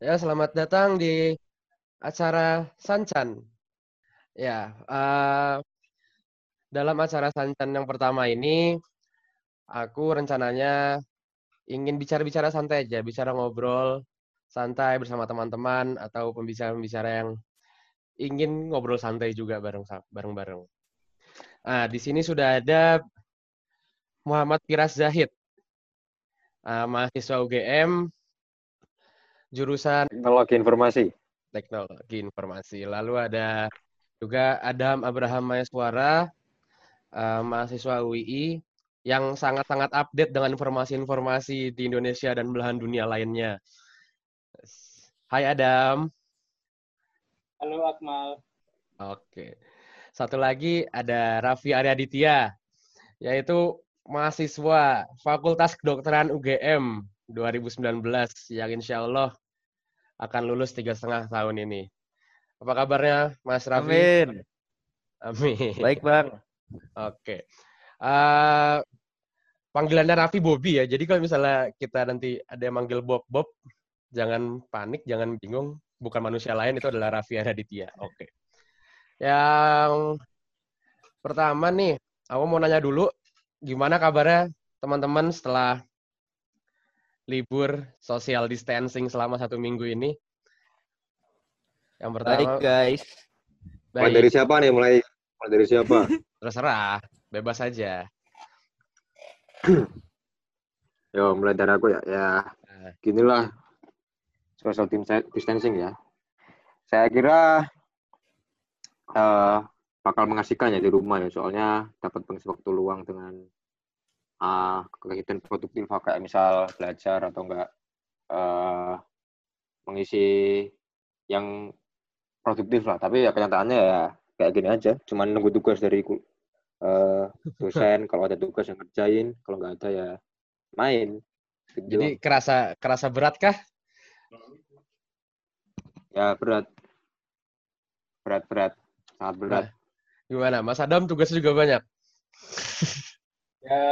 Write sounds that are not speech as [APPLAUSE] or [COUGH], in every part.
Ya, selamat datang di acara Sancan. Ya, uh, dalam acara Sancan yang pertama ini, aku rencananya ingin bicara-bicara santai aja, bicara ngobrol santai bersama teman-teman atau pembicara-pembicara yang ingin ngobrol santai juga bareng-bareng. Nah, di sini sudah ada Muhammad Firas Zahid, uh, mahasiswa UGM jurusan Teknologi Informasi. Teknologi Informasi. Lalu ada juga Adam Abraham Mayaswara, uh, mahasiswa UII yang sangat-sangat update dengan informasi-informasi di Indonesia dan belahan dunia lainnya. Hai Adam. Halo Akmal. Oke. Satu lagi ada Raffi Aryaditya, yaitu mahasiswa Fakultas Kedokteran UGM 2019 yang insya Allah akan lulus tiga setengah tahun ini. Apa kabarnya, Mas Raffi? Amin. Amin. Baik, Bang. Oke. Uh, panggilannya Raffi Bobby ya. Jadi kalau misalnya kita nanti ada yang manggil Bob Bob, jangan panik, jangan bingung. Bukan manusia lain, itu adalah Raffi Aditya. Oke. Yang pertama nih, aku mau nanya dulu, gimana kabarnya teman-teman setelah libur social distancing selama satu minggu ini? Yang pertama. Baik guys. Baik. Mulai dari siapa nih? Mulai, mulai dari siapa? [LAUGHS] Terserah, bebas saja. [CLEARS THROAT] Yo, mulai dari aku ya. Ya, nah. ginilah social distancing ya. Saya kira uh, bakal mengasihkan ya di rumah ya, soalnya dapat mengisi waktu luang dengan uh, kegiatan produktif kayak misal belajar atau enggak uh, mengisi yang produktif lah. Tapi ya kenyataannya ya kayak gini aja. Cuman nunggu tugas dari uh, dosen. Kalau ada tugas yang ngerjain kalau nggak ada ya main. Gitu. Jadi kerasa kerasa berat kah? Ya berat. Berat berat. Sangat berat. Nah, gimana? Mas Adam tugasnya juga banyak [LAUGHS] Ya,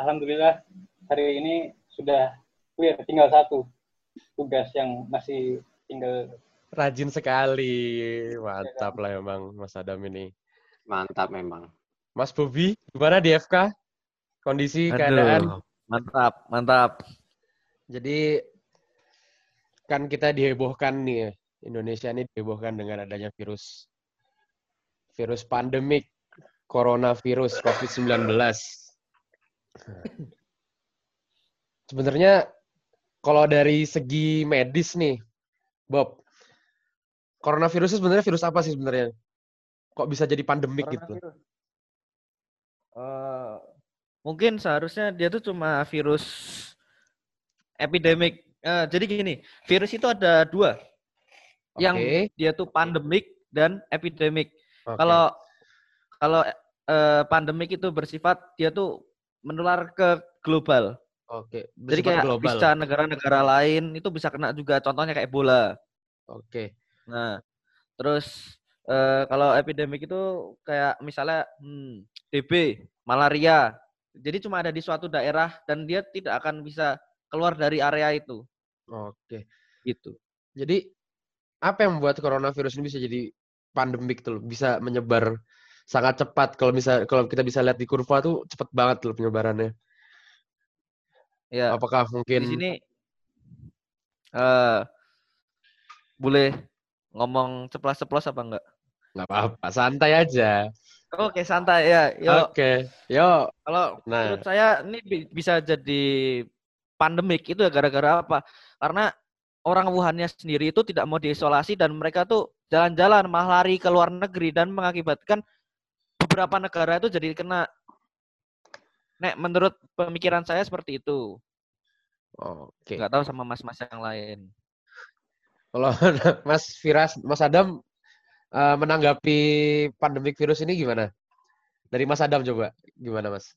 alhamdulillah hari ini sudah clear, tinggal satu tugas yang masih tinggal. Rajin sekali, mantap lah emang Mas Adam ini. Mantap memang. Mas Bobi, gimana di FK? Kondisi Aduh, keadaan? Mantap, mantap. Jadi kan kita dihebohkan nih, Indonesia ini dihebohkan dengan adanya virus virus pandemik coronavirus COVID-19. Sebenarnya kalau dari segi medis nih, Bob, coronavirus sebenarnya virus apa sih sebenarnya? Kok bisa jadi pandemik gitu? Uh, mungkin seharusnya dia tuh cuma virus epidemik. Uh, jadi gini, virus itu ada dua, okay. yang dia tuh pandemik dan epidemik. Okay. Kalau kalau eh, pandemik itu bersifat dia tuh menular ke global. Oke. Jadi kayak global. bisa negara-negara lain itu bisa kena juga contohnya kayak bola. Oke. Nah, terus eh, kalau epidemik itu kayak misalnya hmm, TB, malaria. Jadi cuma ada di suatu daerah dan dia tidak akan bisa keluar dari area itu. Oke. Gitu. Jadi apa yang membuat coronavirus ini bisa jadi pandemik tuh bisa menyebar sangat cepat kalau bisa kalau kita bisa lihat di kurva tuh cepat banget loh penyebarannya. Ya. Apakah mungkin di sini uh, boleh ngomong ceplas-ceplos apa enggak? Enggak apa-apa, santai aja. Oke, santai ya. Yo. Oke. Yo. Kalau nah. menurut saya ini bisa jadi pandemik itu ya gara-gara apa? Karena orang Wuhannya sendiri itu tidak mau diisolasi dan mereka tuh jalan-jalan malah lari ke luar negeri dan mengakibatkan beberapa negara itu jadi kena. Nek, menurut pemikiran saya seperti itu. Oke. Nggak tahu sama mas-mas yang lain. Kalau [LAUGHS] Mas Firas, Mas Adam uh, menanggapi pandemik virus ini gimana? Dari Mas Adam coba, gimana Mas?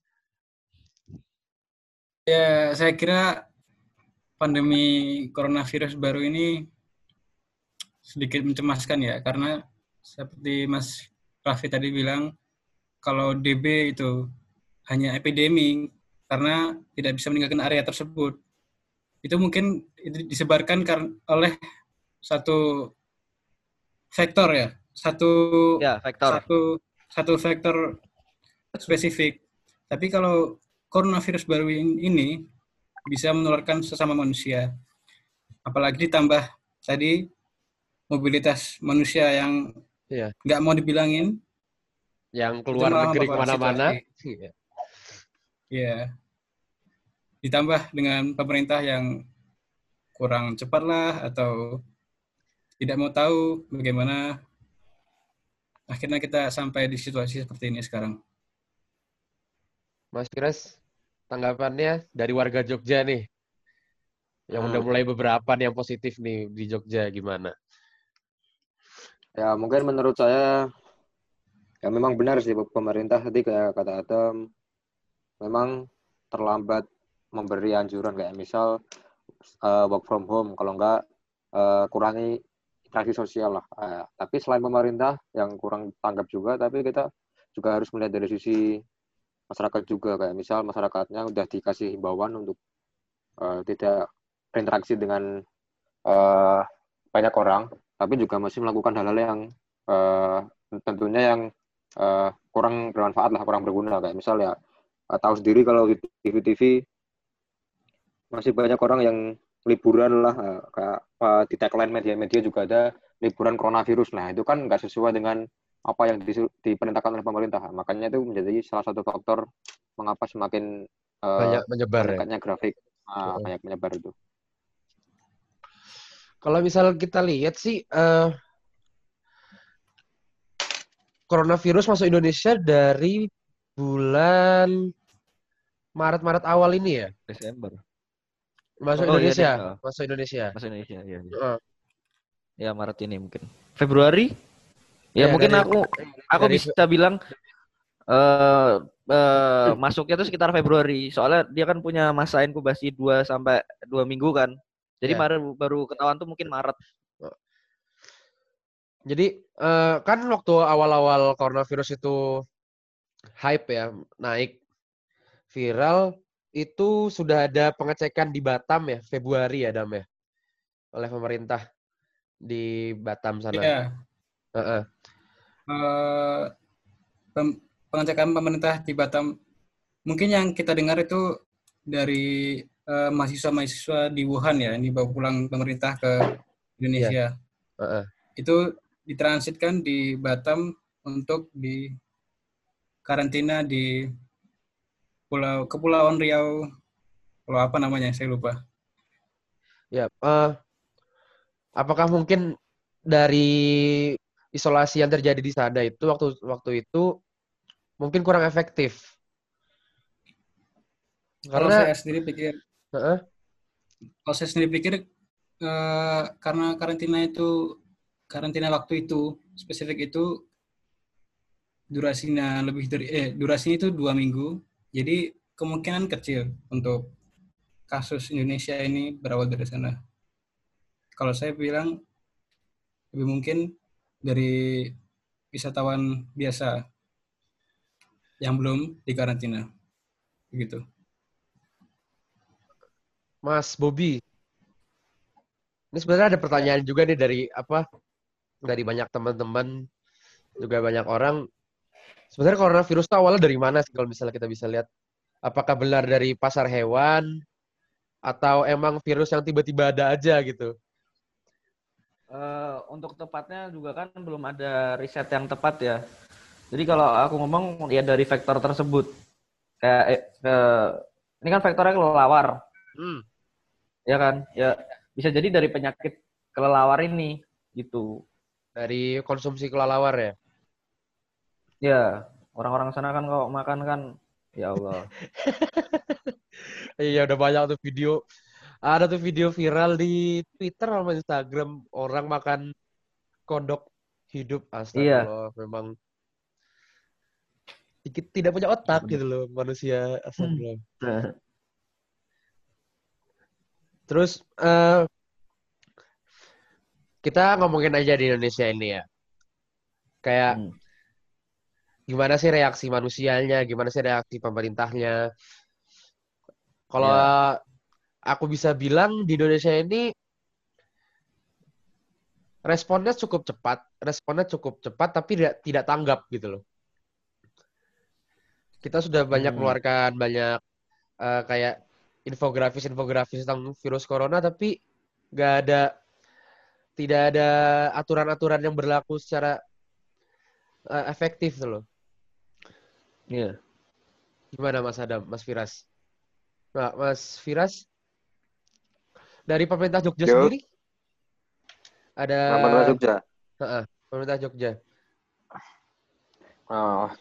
Ya, saya kira pandemi coronavirus baru ini sedikit mencemaskan ya, karena seperti Mas Raffi tadi bilang, kalau DB itu hanya epidemi karena tidak bisa meninggalkan area tersebut. Itu mungkin disebarkan oleh satu vektor ya, satu ya, vektor. satu satu vektor spesifik. Tapi kalau coronavirus baru ini bisa menularkan sesama manusia. Apalagi ditambah tadi mobilitas manusia yang iya. nggak mau dibilangin. Yang keluar negeri ke mana-mana. Iya. Ya. Ditambah dengan pemerintah yang kurang cepat lah atau tidak mau tahu bagaimana akhirnya kita sampai di situasi seperti ini sekarang. Mas Kires, tanggapannya dari warga Jogja nih, yang hmm. udah mulai beberapa nih yang positif nih di Jogja gimana? Ya mungkin menurut saya ya memang benar sih pemerintah tadi kayak kata Adam memang terlambat memberi anjuran. Kayak misal uh, work from home. Kalau enggak uh, kurangi interaksi sosial lah. Uh, tapi selain pemerintah yang kurang tanggap juga, tapi kita juga harus melihat dari sisi masyarakat juga. Kayak misal masyarakatnya udah dikasih himbauan untuk uh, tidak berinteraksi dengan uh, banyak orang, tapi juga masih melakukan hal-hal yang uh, tentunya yang uh, kurang bermanfaat lah, kurang berguna. Kayak misal ya uh, tahu sendiri kalau di TV-TV masih banyak orang yang liburan lah kayak di tagline media-media juga ada liburan coronavirus. Nah itu kan nggak sesuai dengan apa yang diperintahkan oleh pemerintah. Makanya itu menjadi salah satu faktor mengapa semakin banyak uh, menyebar ya? grafik. Uh, banyak menyebar itu. Kalau misal kita lihat sih uh, coronavirus masuk Indonesia dari bulan Maret-Maret awal ini ya Desember Masuk oh, Indonesia. Iya, masuk Indonesia. Masuk Indonesia, ya. Ya, uh. ya Maret ini mungkin. Februari? Ya, ya mungkin dari, aku aku dari, bisa bilang uh, uh, masuknya itu sekitar Februari. Soalnya dia kan punya masa inkubasi 2 sampai 2 minggu kan. Jadi ya. baru baru ketahuan tuh mungkin Maret. Jadi uh, kan waktu awal-awal coronavirus itu hype ya, naik viral itu sudah ada pengecekan di Batam ya, Februari ya, Dam ya? Oleh pemerintah di Batam sana. Iya. Uh -uh. Uh, pengecekan pemerintah di Batam, mungkin yang kita dengar itu dari uh, mahasiswa-mahasiswa di Wuhan ya, ini bawa pulang pemerintah ke Indonesia. Yeah. Uh -uh. Itu ditransitkan di Batam untuk di karantina di Pulau Kepulauan Riau. Pulau apa namanya? Saya lupa. Ya, uh, apakah mungkin dari isolasi yang terjadi di sana itu waktu waktu itu mungkin kurang efektif? Karena kalau saya sendiri pikir, uh -uh. kalau saya sendiri pikir uh, karena karantina itu karantina waktu itu spesifik itu durasinya lebih dari eh durasinya itu dua minggu jadi kemungkinan kecil untuk kasus Indonesia ini berawal dari sana. Kalau saya bilang lebih mungkin dari wisatawan biasa yang belum dikarantina. Begitu. Mas Bobby, ini sebenarnya ada pertanyaan juga nih dari apa? Dari banyak teman-teman juga banyak orang Sebenarnya coronavirus itu awalnya dari mana sih kalau misalnya kita bisa lihat? Apakah benar dari pasar hewan atau emang virus yang tiba-tiba ada aja gitu? Uh, untuk tepatnya juga kan belum ada riset yang tepat ya. Jadi kalau aku ngomong ya dari vektor tersebut. Kayak eh, eh, ini kan vektornya kelelawar. Hmm. Ya kan? Ya bisa jadi dari penyakit kelelawar ini gitu. Dari konsumsi kelelawar ya? Ya, orang-orang sana kan kalau makan kan, ya Allah. [LAUGHS] iya, udah banyak tuh video. Ada tuh video viral di Twitter sama Instagram orang makan kodok hidup astagfirullah. Iya. Memang tidak punya otak gitu loh manusia astagfirullah. Hmm. Terus uh, kita ngomongin aja di Indonesia ini ya. Kayak hmm gimana sih reaksi manusianya, gimana sih reaksi pemerintahnya. Kalau yeah. aku bisa bilang di Indonesia ini responnya cukup cepat, responnya cukup cepat tapi tidak tidak tanggap gitu loh. Kita sudah banyak Hmm. keluarkan banyak eh, kayak infografis-infografis tentang virus corona tapi nggak ada tidak ada aturan-aturan yang berlaku secara eh, efektif tuh loh. Iya. Gimana Mas Adam, Mas Firas? Nah, Mas Firas dari pemerintah Jogja Yo. sendiri ada Pemerintah Jogja. Heeh, pemerintah Jogja. Ah,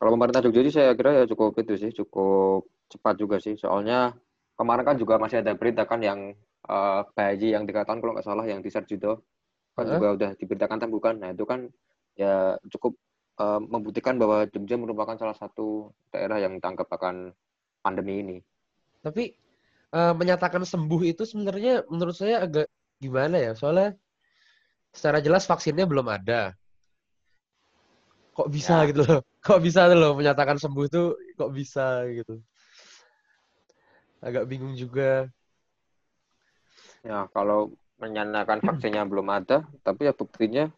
kalau pemerintah Jogja sih saya kira ya cukup itu sih, cukup cepat juga sih. Soalnya kemarin kan juga masih ada berita kan yang eh, bayi yang tiga tahun kalau nggak salah yang di Sarjito kan Heeh. juga udah diberitakan temukan. Nah itu kan ya cukup eh, membuktikan bahwa Jogja merupakan salah satu daerah yang ditangkap akan pandemi ini. Tapi eh, menyatakan sembuh itu sebenarnya menurut saya agak gimana ya? Soalnya secara jelas vaksinnya belum ada. Kok bisa Ya. gitu loh? [LAUGHS] Kok bisa tuh loh menyatakan sembuh tuh kok bisa gitu? Agak bingung juga. Ya kalau menyatakan vaksinnya belum ada, tapi ya buktinya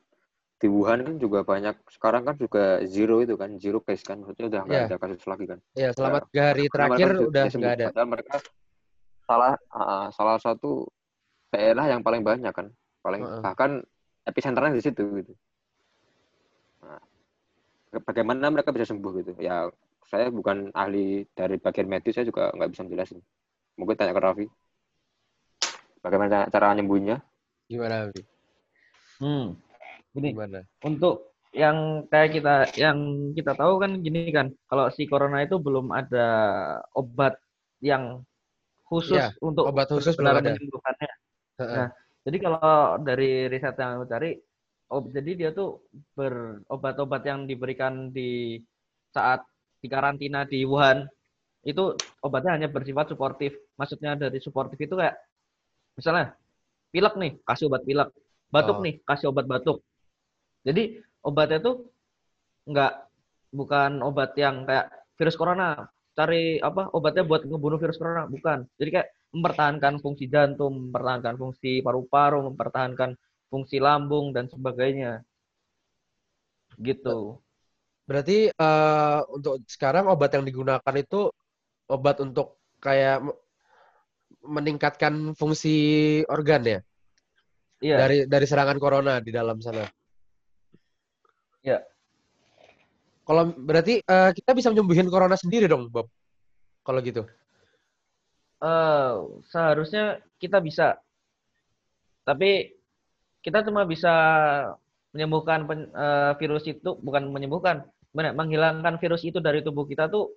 di Wuhan kan juga banyak. Sekarang kan juga zero itu kan, zero case kan, maksudnya udah nggak Ya. ada kasus lagi kan. Ya, selama Ya, tiga hari Karena terakhir udah nggak ada. Padahal mereka salah ah, salah satu daerah yang paling banyak kan, paling Heeh. bahkan epicenternya di situ gitu. Nah, bagaimana mereka bisa sembuh gitu? Ya saya bukan ahli dari bagian medis, saya juga nggak bisa menjelasin. Mungkin tanya ke Raffi. Bagaimana cara nyembuhnya? Gimana, Bi? Hmm. Gini, Gimana? untuk yang kayak kita yang kita tahu kan gini kan, kalau si corona itu belum ada obat yang khusus Iya, untuk obat khusus belum benar-benar ada. menyembuhkannya. Heeh. Nah, jadi kalau dari riset yang aku cari, oh, jadi dia tuh berobat-obat yang diberikan di saat di karantina di Wuhan itu obatnya hanya bersifat suportif. Maksudnya dari suportif itu kayak misalnya pilek nih, kasih obat pilek. Batuk Oh. nih, kasih obat batuk. Jadi obatnya tuh nggak bukan obat yang kayak virus corona cari apa obatnya buat ngebunuh virus corona bukan jadi kayak mempertahankan fungsi jantung mempertahankan fungsi paru-paru mempertahankan fungsi lambung dan sebagainya gitu Berarti eh, untuk sekarang obat yang digunakan itu obat untuk kayak meningkatkan fungsi organ ya iya dari dari serangan corona di dalam sana. Iya. Kalau berarti eh, kita bisa menyembuhin corona sendiri dong, Bob. Kalau gitu. Eh, seharusnya kita bisa tapi kita cuma bisa menyembuhkan pen- eh, virus itu bukan menyembuhkan benar menghilangkan virus itu dari tubuh kita tuh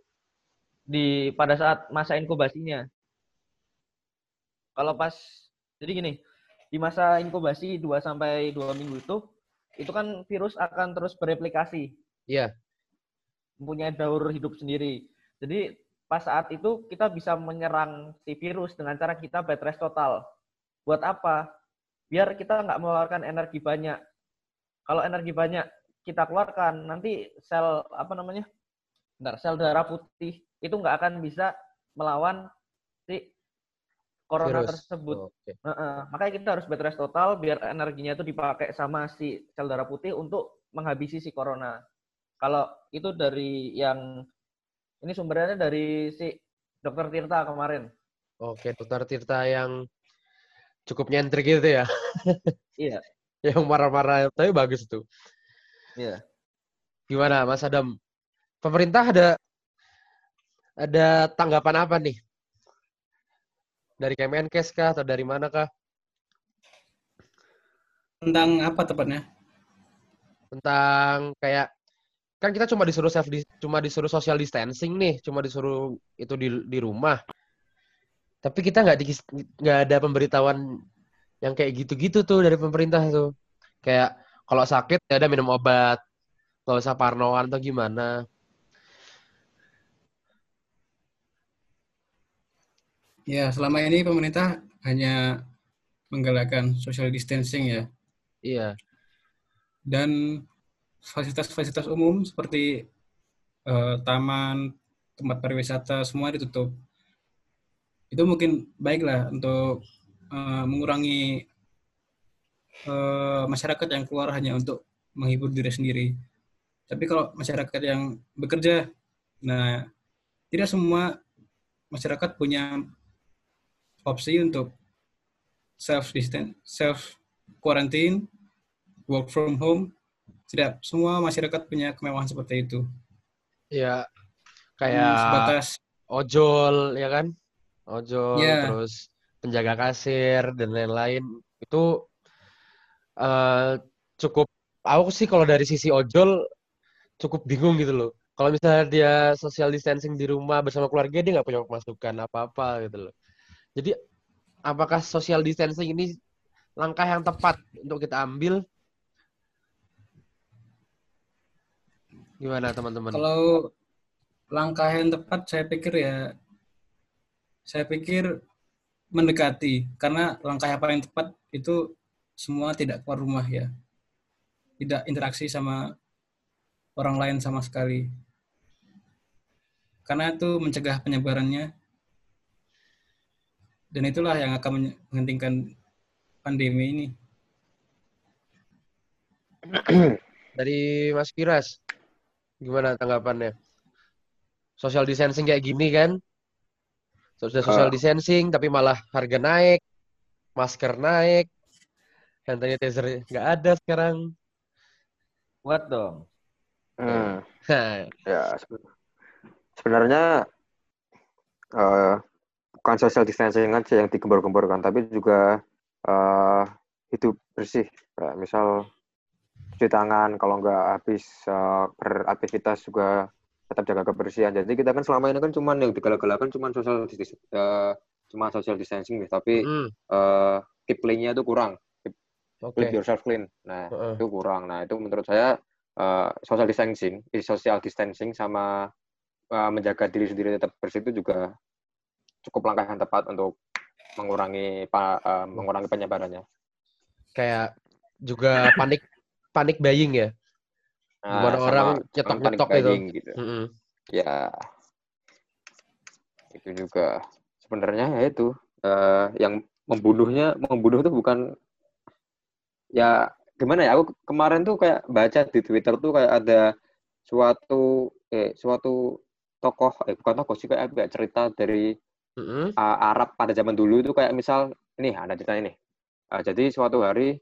di pada saat masa inkubasinya kalau pas jadi gini di masa inkubasi 2 sampai 2 minggu itu itu kan virus akan terus bereplikasi Iya. mempunyai daur hidup sendiri. Jadi pas saat itu kita bisa menyerang si virus dengan cara kita bed rest total. Buat apa? Biar kita nggak mengeluarkan energi banyak. Kalau energi banyak kita keluarkan, nanti sel apa namanya? Bentar, sel darah putih itu nggak akan bisa melawan si corona Virus. tersebut. Oh, oke. Heeh, makanya kita harus bed rest total biar energinya itu dipakai sama si sel darah putih untuk menghabisi si corona. Kalau itu dari yang ini sumbernya dari si Dokter Tirta kemarin. Oke, Dokter Tirta yang cukup nyentrik gitu ya. [LAUGHS] Iya. yang marah-marah tapi bagus tuh. Iya. Gimana Mas Adam? Pemerintah ada ada tanggapan apa nih? Dari Kemenkes kah atau dari mana kah? Tentang apa tepatnya? Tentang kayak kan kita cuma disuruh self dis- cuma disuruh social distancing nih, cuma disuruh itu di di rumah. Tapi kita nggak di nggak ada pemberitahuan yang kayak gitu-gitu tuh dari pemerintah tuh. Kayak kalau sakit ya ada minum obat, nggak usah parnoan atau gimana. Ya, selama ini pemerintah hanya menggalakkan social distancing ya. Iya. Dan fasilitas-fasilitas umum seperti eh, taman, tempat pariwisata semua ditutup. itu mungkin baiklah untuk uh, mengurangi uh, masyarakat yang keluar hanya untuk menghibur diri sendiri. Tapi kalau masyarakat yang bekerja, nah tidak semua masyarakat punya opsi untuk self distance, self quarantine, work from home. Tidak semua masyarakat punya kemewahan seperti itu. Ya, kayak hmm, sebatas ojol ya kan? Ojol yeah. terus penjaga kasir dan lain-lain itu uh, cukup aku sih kalau dari sisi ojol cukup bingung gitu loh. Kalau misalnya dia social distancing di rumah bersama keluarga, dia nggak punya masukan apa-apa gitu loh. Jadi, apakah social distancing ini langkah yang tepat untuk kita ambil? Gimana teman-teman? Kalau langkah yang tepat, saya pikir ya, saya pikir mendekati. Karena langkah yang paling tepat itu semua tidak keluar rumah ya. Tidak interaksi sama orang lain sama sekali. Karena itu mencegah penyebarannya. Dan itulah yang akan menghentikan pandemi ini. Dari Mas Kiras, gimana tanggapannya? Social distancing kayak gini kan? Sudah social distancing, tapi malah harga naik, masker naik, hand sanitizer nggak ada sekarang. Buat dong. Hmm. [LAUGHS] ya sebenarnya uh, bukan social distancing aja yang digembor-gemborkan, tapi juga uh, hidup bersih. Kayak misal cuci tangan, kalau nggak habis uh, beraktivitas juga tetap jaga kebersihan. Jadi kita kan selama ini kan cuma yang digalak-galakan cuma social uh, cuma social distancing, tapi mm. uh, keep clean-nya itu kurang. Keep, okay. keep yourself clean. Nah, uh -uh. itu kurang. Nah, itu menurut saya uh, social distancing, social distancing sama uh, menjaga diri sendiri tetap bersih itu juga cukup langkah yang tepat untuk mengurangi uh, mengurangi penyebarannya. Kayak juga panik panik buying ya. Nah, orang nyetok nyetok itu. Gitu. Mm -hmm. Ya, itu juga sebenarnya ya itu uh, yang membunuhnya membunuh itu bukan ya gimana ya aku kemarin tuh kayak baca di Twitter tuh kayak ada suatu eh suatu tokoh eh bukan tokoh sih kayak, kayak cerita dari mm-hmm. uh, Arab pada zaman dulu itu kayak misal ini ada cerita ini uh, jadi suatu hari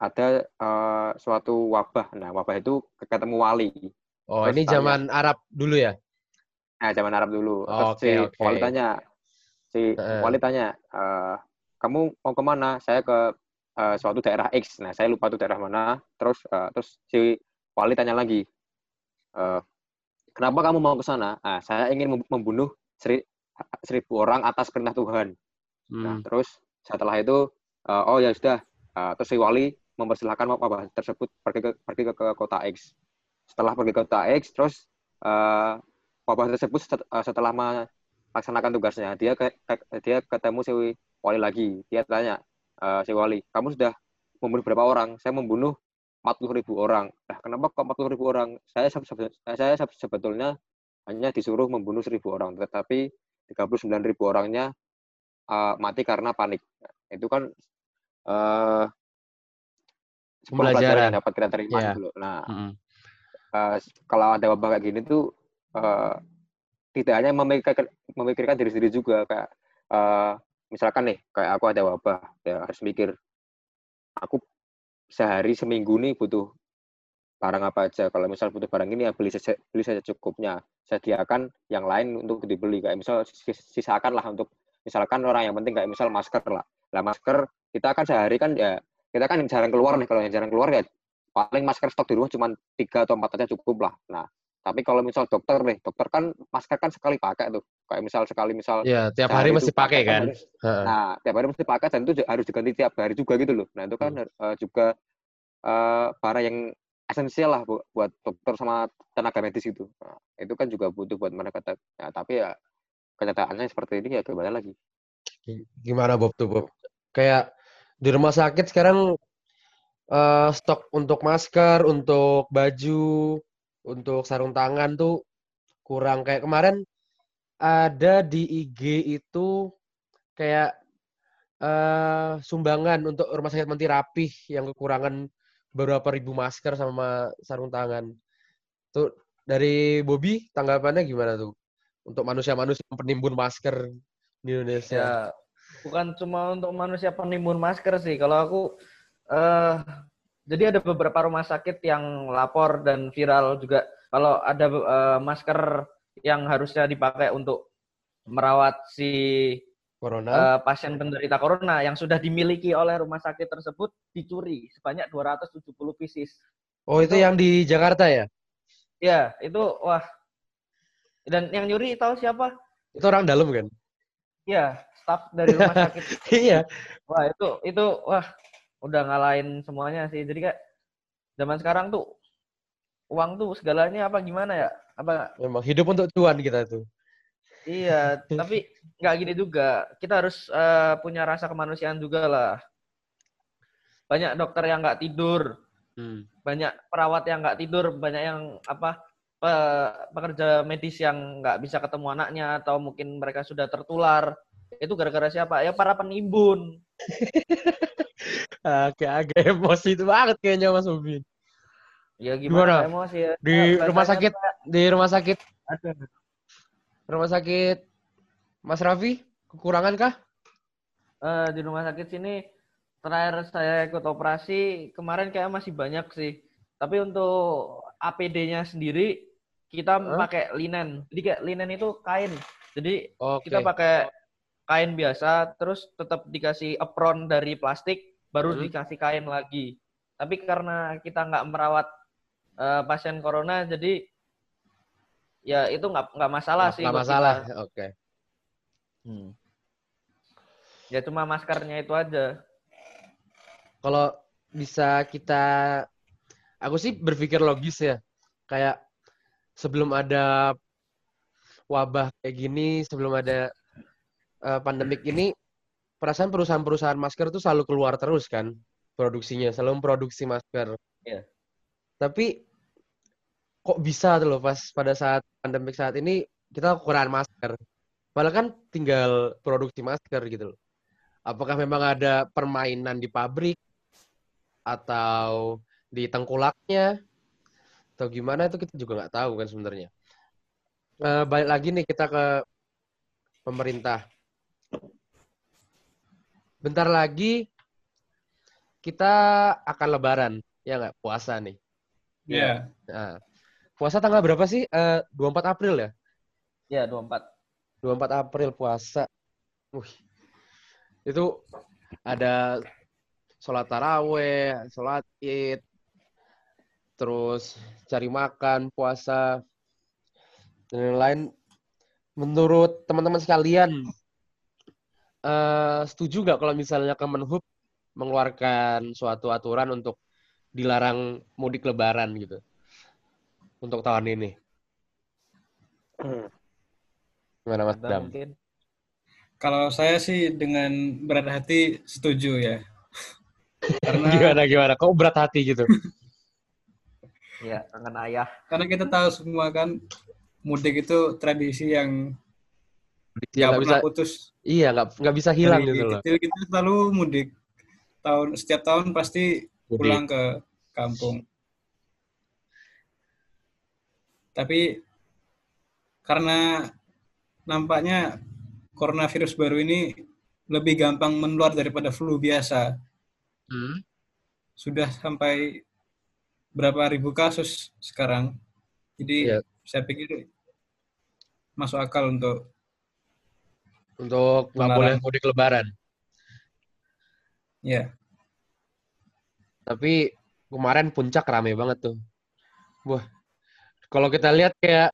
ada uh, suatu wabah nah wabah itu ketemu wali oh Terus ini tanya, zaman Arab dulu ya nah zaman Arab dulu oh, Terus okay, si okay. wali tanya si uh. wali tanya uh, kamu mau ke mana saya ke uh, suatu daerah X. Nah, saya lupa itu daerah mana. Terus uh, terus si wali tanya lagi, uh, kenapa kamu mau ke sana? Nah, saya ingin membunuh seri, seribu orang atas perintah Tuhan. Nah, hmm. Nah, terus setelah itu, uh, oh ya sudah. Uh, terus si wali mempersilahkan wabah tersebut pergi ke pergi ke, ke kota X. Setelah pergi ke kota X, terus uh, wabah tersebut setelah melaksanakan tugasnya, dia ke, ke, dia ketemu si wali lagi. Dia tanya, uh, si Wali, kamu sudah membunuh berapa orang? Saya membunuh 40 ribu orang. Nah, kenapa kok 40 ribu orang? Saya, saya sebetulnya hanya disuruh membunuh 1000 orang, tetapi 39 ribu orangnya uh, mati karena panik. Itu kan uh, pelajaran yang dapat kita terima yeah. dulu. Nah, mm -hmm. uh, kalau ada wabah kayak gini tuh uh, tidak hanya memikirkan, memikirkan diri sendiri juga kayak uh, misalkan nih kayak aku ada wabah ya harus mikir aku sehari seminggu nih butuh barang apa aja kalau misal butuh barang ini ya beli saja beli saja cukupnya sediakan yang lain untuk dibeli kayak misal sisakan lah untuk misalkan orang yang penting kayak misal masker lah lah masker kita kan sehari kan ya kita kan jarang keluar nih kalau yang jarang keluar ya paling masker stok di rumah cuma tiga atau empat aja cukup lah nah tapi kalau misal dokter nih, dokter kan masker kan sekali pakai tuh. Kayak misal sekali misal. Iya, tiap hari mesti pakai kan. Harus, nah, tiap hari mesti pakai dan itu harus diganti tiap hari juga gitu loh. Nah, itu kan hmm. uh, juga uh, barang yang esensial lah bu, buat dokter sama tenaga medis itu. Nah, itu kan juga butuh buat mereka. Ya, tapi ya kenyataannya seperti ini ya gimana lagi. Gimana Bob tuh Bob? Kayak di rumah sakit sekarang uh, stok untuk masker, untuk baju, untuk sarung tangan tuh kurang kayak kemarin ada di IG itu kayak uh, sumbangan untuk rumah sakit Menti Rapih yang kekurangan beberapa ribu masker sama sarung tangan. Tuh dari Bobby tanggapannya gimana tuh untuk manusia-manusia penimbun masker di Indonesia? Ya, bukan cuma untuk manusia penimbun masker sih. Kalau aku uh, jadi ada beberapa rumah sakit yang lapor dan viral juga kalau ada uh, masker yang harusnya dipakai untuk merawat si corona. Uh, pasien penderita corona yang sudah dimiliki oleh rumah sakit tersebut dicuri sebanyak 270 pieces. Oh, itu, itu yang di Jakarta ya? Ya, itu wah. Dan yang nyuri tahu siapa? Itu orang dalam kan? Iya, staff dari rumah sakit. [LAUGHS] iya. Wah, itu itu wah udah ngalahin semuanya sih. Jadi kayak zaman sekarang tuh uang tuh segalanya apa gimana ya? Apa memang hidup untuk cuan kita tuh. Iya, tapi nggak gini juga. Kita harus uh, punya rasa kemanusiaan juga lah. Banyak dokter yang nggak tidur, hmm. banyak perawat yang nggak tidur, banyak yang apa pekerja medis yang nggak bisa ketemu anaknya atau mungkin mereka sudah tertular. Itu gara-gara siapa? Ya para penimbun. [LAUGHS] agak agak emosi itu banget kayaknya Mas Ubin. Ya gimana, gimana? emosi ya? Di nah, rumah sakit di rumah sakit Aduh. Rumah sakit Mas Raffi kekurangan kah? Uh, di rumah sakit sini terakhir saya ikut operasi kemarin kayak masih banyak sih. Tapi untuk APD-nya sendiri kita huh? pakai linen. Jadi kayak linen itu kain. Jadi okay. kita pakai kain biasa terus tetap dikasih apron dari plastik baru hmm. dikasih kain lagi. Tapi karena kita nggak merawat uh, pasien corona, jadi ya itu nggak nggak masalah gak, sih. Nggak masalah, oke. Okay. Hmm. Ya cuma maskernya itu aja. Kalau bisa kita, aku sih berpikir logis ya, kayak sebelum ada wabah kayak gini, sebelum ada uh, pandemik ini, perasaan perusahaan-perusahaan masker tuh selalu keluar terus kan produksinya, selalu memproduksi masker. Yeah. Tapi kok bisa tuh loh pas pada saat pandemik saat ini kita kekurangan masker. Malah kan tinggal produksi masker gitu loh. Apakah memang ada permainan di pabrik atau di tengkulaknya atau gimana itu kita juga nggak tahu kan sebenarnya. Uh, balik lagi nih kita ke pemerintah bentar lagi kita akan lebaran, ya nggak? Puasa nih. Iya. Yeah. Nah, puasa tanggal berapa sih? Uh, eh, 24 April ya? Yeah, 24. 24 April puasa. Wih. Itu ada sholat taraweh, sholat id, terus cari makan, puasa, dan lain-lain. Menurut teman-teman sekalian, uh, setuju nggak kalau misalnya Kemenhub mengeluarkan suatu aturan untuk dilarang mudik lebaran gitu untuk tahun ini? Gimana Mas Dam? Kalau saya sih dengan berat hati setuju ya. Karena gimana gimana? Kok berat hati gitu? [LAUGHS] Iya, kangen ayah. Karena kita tahu semua kan mudik itu tradisi yang ya, nggak bisa putus. Iya, nggak nggak bisa hilang Dari gitu loh. Kecil kita selalu mudik. Tahun setiap tahun pasti mudik. pulang ke kampung. Tapi karena nampaknya coronavirus baru ini lebih gampang menular daripada flu biasa. Hmm. Sudah sampai berapa ribu kasus sekarang. Jadi ya. saya pikir masuk akal untuk untuk nggak boleh mudik lebaran. Yeah. Tapi kemarin puncak rame banget tuh. Wah, kalau kita lihat kayak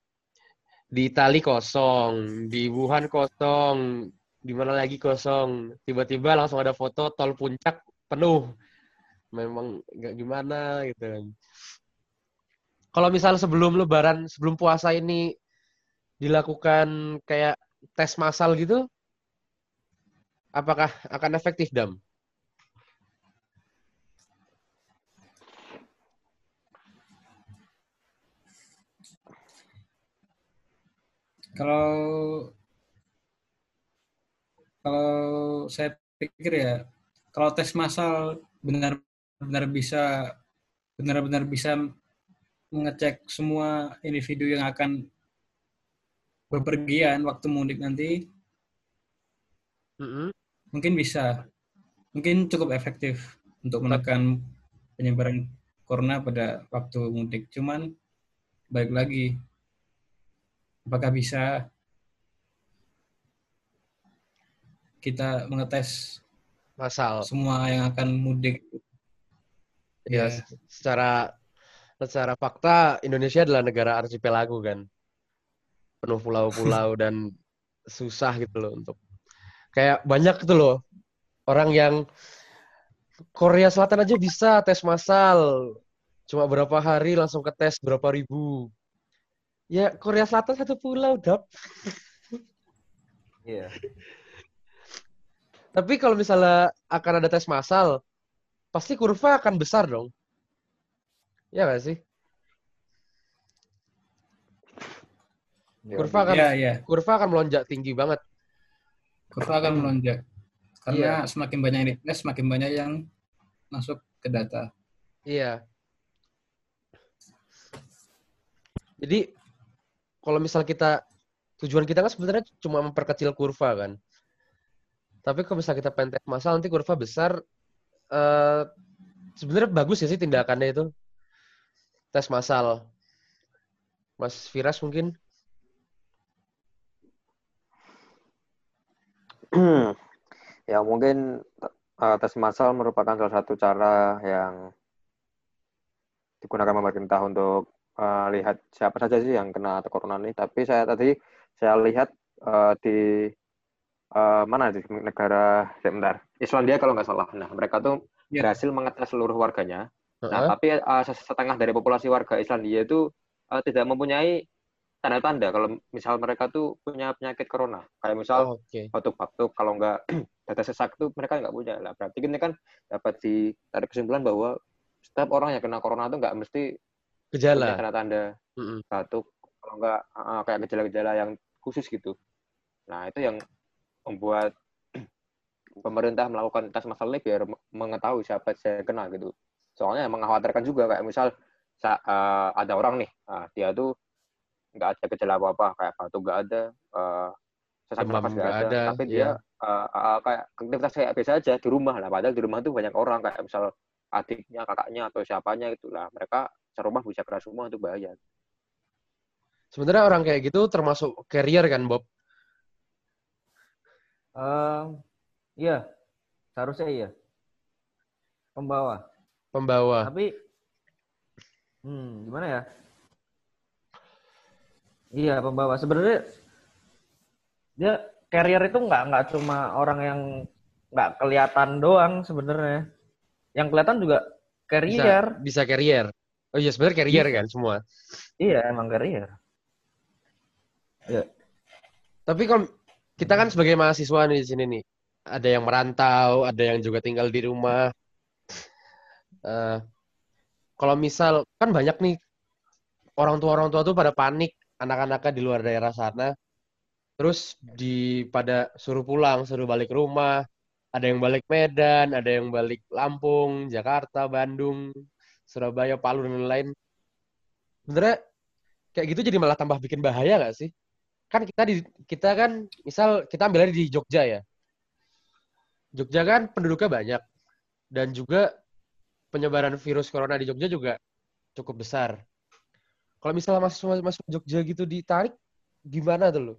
di Itali kosong, di Wuhan kosong, di mana lagi kosong. Tiba-tiba langsung ada foto tol puncak penuh. Memang nggak gimana gitu. Kalau misal sebelum Lebaran, sebelum puasa ini dilakukan kayak tes massal gitu, apakah akan efektif, Dam? Kalau kalau pikir ya kalau tes massal benar-benar bisa benar-benar bisa mengecek semua individu yang akan bepergian waktu mudik nanti Mm-mm. mungkin bisa mungkin cukup efektif untuk menekan penyebaran corona pada waktu mudik cuman baik lagi apakah bisa kita mengetes Masal. semua yang akan mudik Ya, Ya. secara secara fakta Indonesia adalah negara arsipelago kan. Penuh pulau-pulau [LAUGHS] dan susah gitu loh untuk kayak banyak gitu loh orang yang Korea Selatan aja bisa tes massal. Cuma berapa hari langsung ke tes berapa ribu. Ya, Korea Selatan satu pulau, Dap. Iya. Tapi kalau misalnya akan ada tes massal, pasti kurva akan besar dong. Ya nggak sih? Iya. Kurva akan ya ya kurva akan melonjak tinggi banget. kurva akan melonjak karena semakin banyak yang dites semakin banyak yang masuk ke data Iya. Jadi kalau misal kita tujuan kita kan sebenarnya cuma memperkecil kurva kan. Tapi kalau misal kita pengen tes massal nanti kurva besar eh sebenarnya bagus ya sih tindakannya itu. Tes massal. Mas Firas mungkin ya mungkin eh, tes massal merupakan salah satu cara yang digunakan pemerintah untuk eh, lihat siapa saja sih yang kena corona ini. Tapi saya tadi saya lihat eh, di eh, mana di negara sebentar Islandia kalau nggak salah. Nah mereka tuh Ya. berhasil mengetes seluruh warganya. Nah Heeh. tapi eh, setengah dari populasi warga Islandia itu eh, tidak mempunyai tanda-tanda kalau misal mereka tuh punya penyakit corona. Kayak misal Oh, Oke. batuk-batuk kalau nggak [CLEARS THROAT] data sesak itu mereka nggak punya lah berarti ini kan dapat ditarik kesimpulan bahwa setiap orang yang kena corona itu nggak mesti Gejala. tanda-tanda Mm-mm. batuk kalau nggak uh, kayak gejala-gejala yang khusus gitu nah itu yang membuat [CLEARS THROAT] pemerintah melakukan tes massal ini biar me- mengetahui siapa yang kena gitu soalnya mengkhawatirkan juga kayak misal sa- uh, ada orang nih uh, dia tuh nggak ada gejala apa-apa kayak batuk nggak ada uh, sesak nafas nggak ada, ada, tapi iya. dia uh, uh, kayak aktivitas kayak biasa aja di rumah lah padahal di rumah tuh banyak orang kayak misal adiknya kakaknya atau siapanya gitu lah mereka serumah bisa kena semua itu bahaya Sebenarnya orang kayak gitu termasuk carrier kan, Bob? Eh, iya, seharusnya iya. Pembawa. Pembawa. Tapi, hmm, gimana ya? Iya, pembawa. Sebenarnya dia carrier itu nggak nggak cuma orang yang nggak kelihatan doang sebenarnya. Yang kelihatan juga Bisa, carrier. bisa carrier. Oh iya, sebenarnya carrier Bisa. kan semua. Iya, emang carrier. Tapi kalau kita kan sebagai mahasiswa nih di sini nih, ada yang merantau, ada yang juga tinggal di rumah. Eh, kalau misal kan banyak nih orang tua orang tua tuh pada panik anak-anaknya di luar daerah sana, terus di pada suruh pulang, suruh balik rumah. Ada yang balik Medan, ada yang balik Lampung, Jakarta, Bandung, Surabaya, Palu dan lain-lain. Sebenarnya kayak gitu jadi malah tambah bikin bahaya nggak sih? kan kita di kita kan misal kita ambil aja di Jogja ya. Jogja kan penduduknya banyak dan juga penyebaran virus corona di Jogja juga cukup besar. Kalau misalnya masuk masuk Jogja gitu ditarik gimana tuh lo?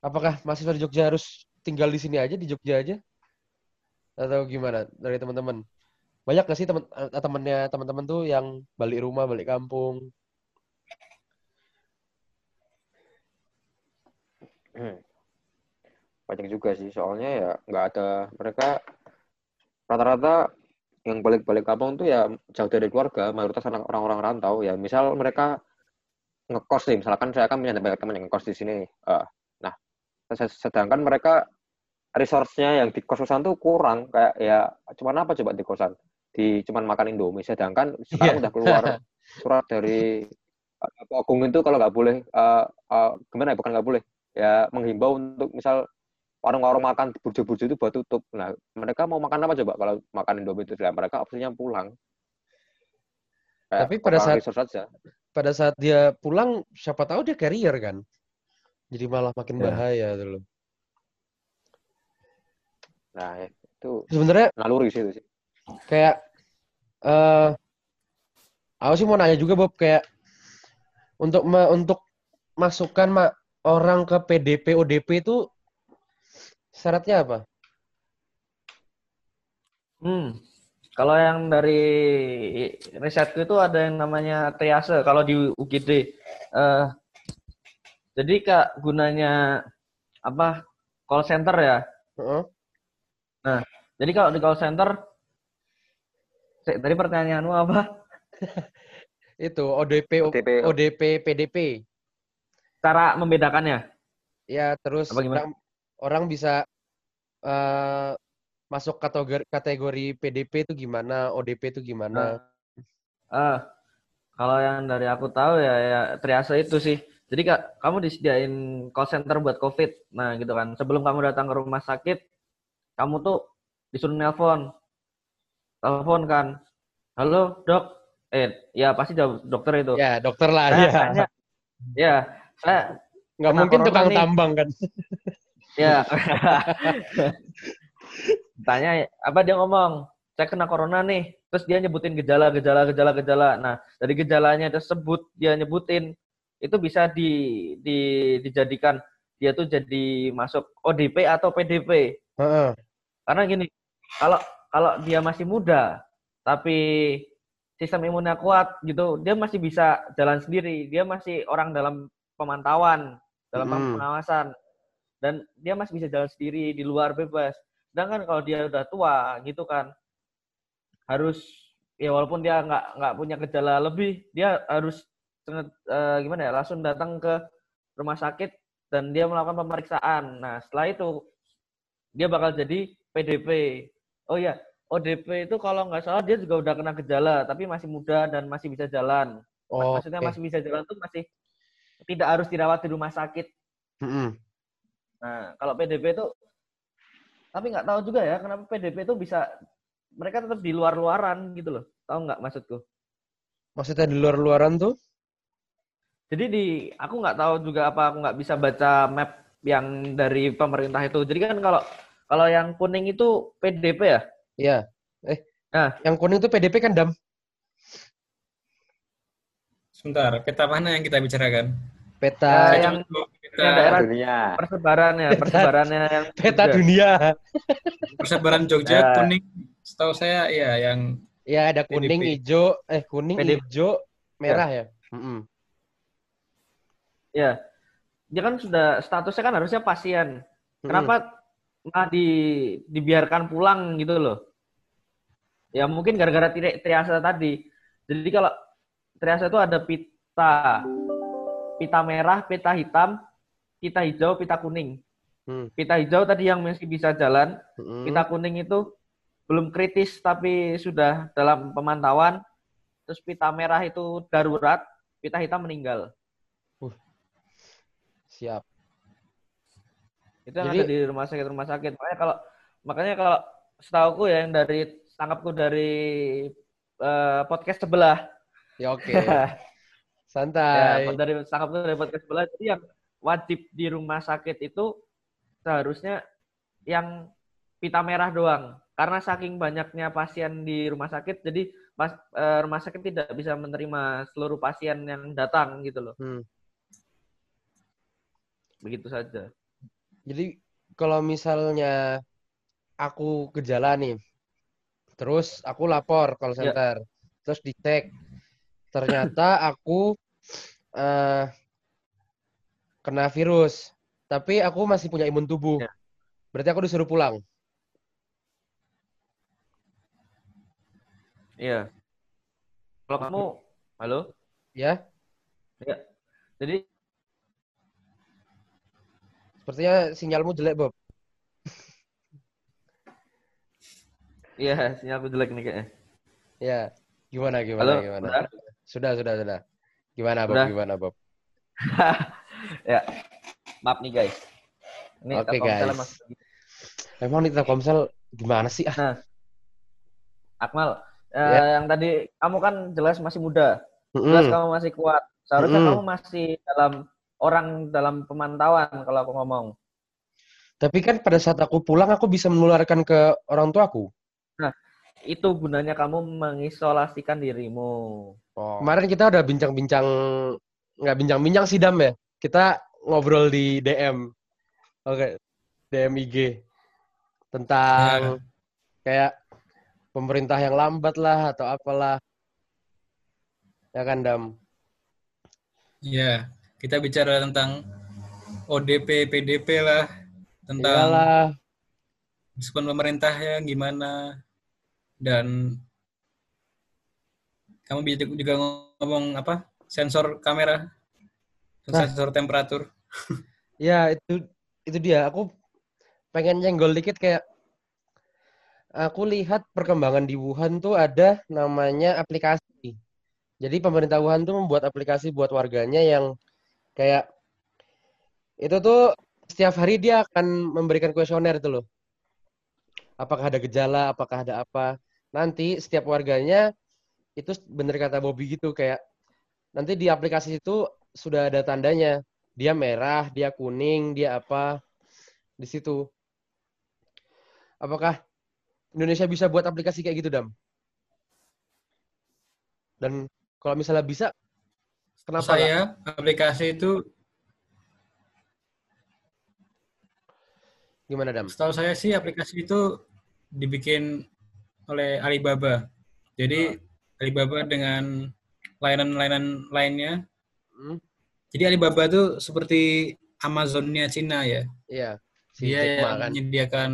Apakah mahasiswa di Jogja harus tinggal di sini aja di Jogja aja? Atau gimana dari teman-teman? Banyak gak sih teman eh, temennya teman-teman tuh yang balik rumah, balik kampung? Hmm. banyak juga sih soalnya ya nggak ada mereka. Rata-rata yang balik-balik kampung tuh ya jauh dari keluarga mayoritas anak orang-orang rantau. Ya misal mereka ngekos nih misalkan saya kan punya banyak teman yang ngekos di sini. Eh, nah se- sedangkan mereka resource-nya yang di kos-kosan tuh kurang. Kayak ya cuman apa coba di kosan di cuman makan indomie sedangkan sekarang Iya. udah keluar [LAUGHS] surat dari Pak Agung itu kalau nggak boleh eh, eh, gimana ya bukan nggak boleh ya menghimbau untuk misal warung-warung makan burjo-burjo itu buat tutup. Nah, mereka mau makan apa coba kalau makan Indomie itu? Mereka opsinya pulang. Kayak Tapi pada saat- resource aja. Pada saat dia pulang, siapa tahu dia carrier kan. Jadi malah makin Ya. bahaya loh. Nah, itu Sebenarnya naluri sih itu sih. Kayak eh aku sih mau nanya juga Bob kayak untuk ma- untuk masukkan ma orang ke PDP ODP itu syaratnya apa? Hmm. Kalau yang dari risetku itu ada yang namanya triase kalau di UGD. Eh, jadi kak gunanya apa call center ya. Heeh. Jadi kalau di call center, tadi pertanyaanmu apa? [LAUGHS] Itu ODP ODP. ODP PDP. Cara membedakannya? Ya, terus orang, orang bisa eh masuk kategori kategori PDP itu gimana, ODP itu gimana? Ah, kalau yang dari aku tahu ya, ya triase itu sih. Jadi kak, kamu disediain call center buat COVID. Nah gitu kan. Sebelum kamu datang ke rumah sakit, kamu tuh disuruh nelpon. Telepon kan. Halo dok. Eh, ya pasti jawab dokter itu. Ya, dokter lah Saya ya. tanya, ya, saya Nggak mungkin tukang nih. tambang kan. Ya. [LAUGHS] Tanya apa dia ngomong? Saya kena corona nih. Terus dia nyebutin gejala, gejala, gejala, gejala. Nah, dari gejalanya tersebut dia nyebutin itu bisa di, di dijadikan dia tuh jadi masuk ODP atau PDP. Heeh. Karena gini, kalau kalau dia masih muda tapi sistem imunnya kuat gitu, dia masih bisa jalan sendiri. Dia masih orang dalam pemantauan, dalam Mm. pengawasan dan dia masih bisa jalan sendiri di luar bebas. Sedangkan kalau dia udah tua gitu kan harus ya walaupun dia nggak nggak punya gejala lebih, dia harus eh, gimana ya langsung datang ke rumah sakit dan dia melakukan pemeriksaan. Nah setelah itu dia bakal jadi PDP. Oh ya, ODP itu kalau nggak salah dia juga udah kena gejala, tapi masih muda dan masih bisa jalan. Oh, Maksudnya oke. masih bisa jalan tuh masih tidak harus dirawat di rumah sakit. Mm-mm. Nah, kalau PDP itu, tapi nggak tahu juga ya kenapa PDP itu bisa mereka tetap di luar-luaran gitu loh. Tahu nggak maksudku? Maksudnya di luar-luaran tuh? Jadi di aku nggak tahu juga apa aku nggak bisa baca map yang dari pemerintah itu. Jadi kan kalau kalau yang kuning itu PDP ya? Iya. Eh, Nah. yang kuning tuh PDP kan dam? Sebentar, peta mana yang kita bicarakan? Peta Ya, Saya yang- peta, yang daerah dunia. persebarannya, Peta- persebarannya yang peta Jogja. dunia. persebaran Jogja Ya. kuning. Setahu saya ya yang Ya ada kuning, PDP. hijau, eh kuning, PDP. hijau, merah ya. Mm-mm. Ya, dia kan sudah statusnya kan harusnya pasien. Kenapa malah di, dibiarkan pulang gitu loh? Ya mungkin gara-gara tri, triase tadi. Jadi kalau triase itu ada pita, pita merah, pita hitam, pita hijau, pita kuning. Hmm. Pita hijau tadi yang masih bisa jalan, Mm-mm. pita kuning itu belum kritis tapi sudah dalam pemantauan. Terus pita merah itu darurat, pita hitam meninggal. Siap. Itu yang Jadi- ada di rumah sakit rumah sakit. Makanya kalau makanya kalau setauku ya yang dari tangkapku dari eh, podcast sebelah. Ya oke. [LAUGHS] ya, Santai. dari tangkapku dari podcast sebelah jadi yang wajib di rumah sakit itu seharusnya yang pita merah doang. Karena saking banyaknya pasien di rumah sakit jadi pas, eh, rumah sakit tidak bisa menerima seluruh pasien yang datang gitu loh. Hmm. Begitu saja. Jadi kalau misalnya aku gejala nih, terus aku lapor call Ya. center, terus dicek, ternyata [LAUGHS] aku eh, kena virus, tapi aku masih punya imun tubuh. Ya. Berarti aku disuruh pulang. Iya. Kalau kamu halo? Ya, Jadi sepertinya sinyalmu jelek, Bob. Iya, sinyalku jelek nih kayaknya. Ya, gimana, gimana, Halo, gimana? udah? Sudah, sudah, sudah. Gimana, Bob? Udah? Gimana, Bob? [LAUGHS] ya, maaf nih guys. Ini Oke, Telkomsel guys. masih Emang nih Telkomsel gimana sih? Ah? Nah, Akmal, eh, yang tadi kamu kan jelas masih muda, jelas kamu masih kuat. Seharusnya kamu masih dalam orang dalam pemantauan kalau aku ngomong. Tapi kan pada saat aku pulang aku bisa menularkan ke orang tuaku. Nah, itu gunanya kamu mengisolasikan dirimu. Oh. Kemarin kita udah bincang-bincang nggak bincang-bincang sih Dam ya. Kita ngobrol di DM. Oke, okay. DM IG tentang ya. kayak pemerintah yang lambat lah atau apalah. Ya kan Dam? Iya, kita bicara tentang ODP, PDP lah, tentang Iyalah. respon pemerintah ya gimana. Dan kamu juga ngomong apa? Sensor kamera. Nah. sensor temperatur. Ya itu itu dia. Aku pengen nyenggol dikit kayak aku lihat perkembangan di Wuhan tuh ada namanya aplikasi. Jadi pemerintah Wuhan tuh membuat aplikasi buat warganya yang kayak itu tuh setiap hari dia akan memberikan kuesioner itu loh. Apakah ada gejala apakah ada apa. Nanti setiap warganya itu bener kata Bobby gitu kayak nanti di aplikasi itu sudah ada tandanya. Dia merah dia kuning dia apa di situ. Apakah Indonesia bisa buat aplikasi kayak gitu dam? Dan kalau misalnya bisa kenapa saya gak? aplikasi itu gimana dam setahu saya sih aplikasi itu dibikin oleh Alibaba. Jadi oh. Alibaba dengan layanan-layanan lainnya. Hmm. Jadi Alibaba itu seperti Amazonnya Cina ya. Iya. Si dia yang kan. menyediakan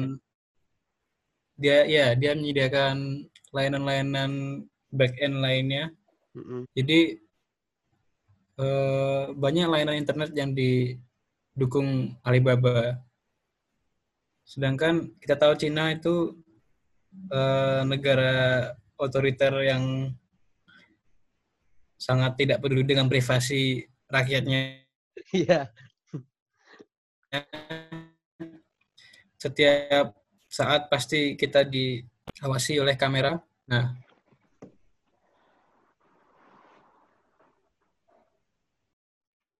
dia ya dia menyediakan layanan-layanan back end lainnya. Mm-hmm. Jadi eh, banyak layanan internet yang didukung Alibaba. Sedangkan kita tahu Cina itu uh, negara otoriter yang sangat tidak peduli dengan privasi rakyatnya. Iya. Setiap saat pasti kita diawasi oleh kamera. Nah,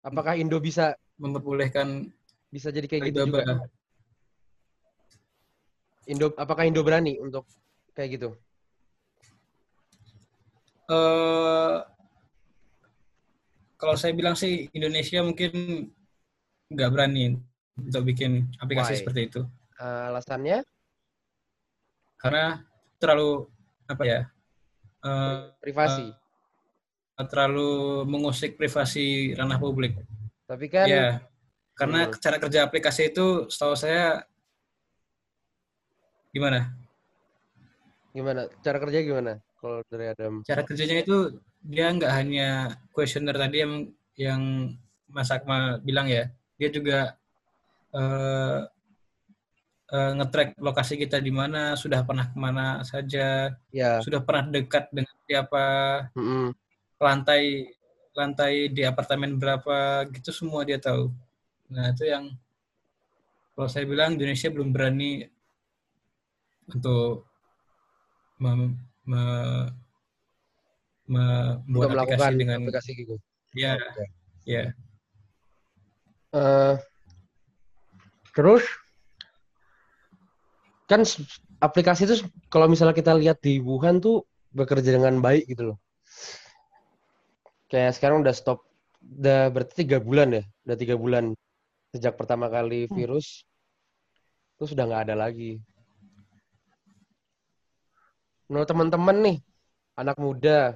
apakah Indo bisa memperbolehkan bisa jadi kayak gitu juga? Indo apakah Indo berani untuk kayak gitu? Uh, kalau saya bilang sih Indonesia mungkin nggak berani untuk bikin aplikasi Why? seperti itu. Uh, alasannya? Karena terlalu apa ya? Uh, privasi. Uh, terlalu mengusik privasi ranah publik. Tapi kan. Ya, karena hmm. cara kerja aplikasi itu, setahu saya Gimana? Gimana? Cara kerja gimana? Kalau dari Adam? Cara kerjanya itu dia nggak hanya kuesioner tadi yang yang Mas Akmal bilang ya, dia juga uh, uh, ngetrack lokasi kita di mana, sudah pernah ke mana saja, ya. sudah pernah dekat dengan siapa, mm -hmm. Lantai lantai di apartemen berapa, gitu semua dia tahu. Nah itu yang kalau saya bilang Indonesia belum berani untuk mem, me, me, membuat aplikasi dengan aplikasi gitu. Ya, okay. ya. Uh, terus kan aplikasi itu kalau misalnya kita lihat di Wuhan tuh bekerja dengan baik gitu loh. Kayak sekarang udah stop, udah berarti tiga bulan ya, udah tiga bulan sejak pertama kali hmm. virus, hmm. itu sudah nggak ada lagi. Menurut teman-teman nih anak muda